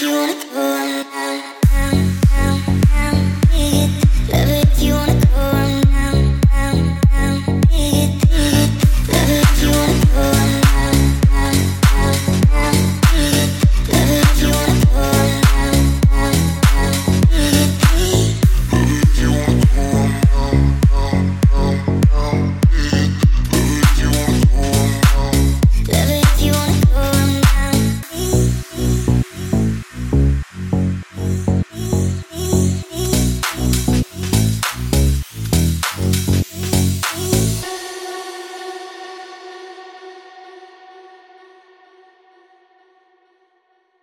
you wanna do?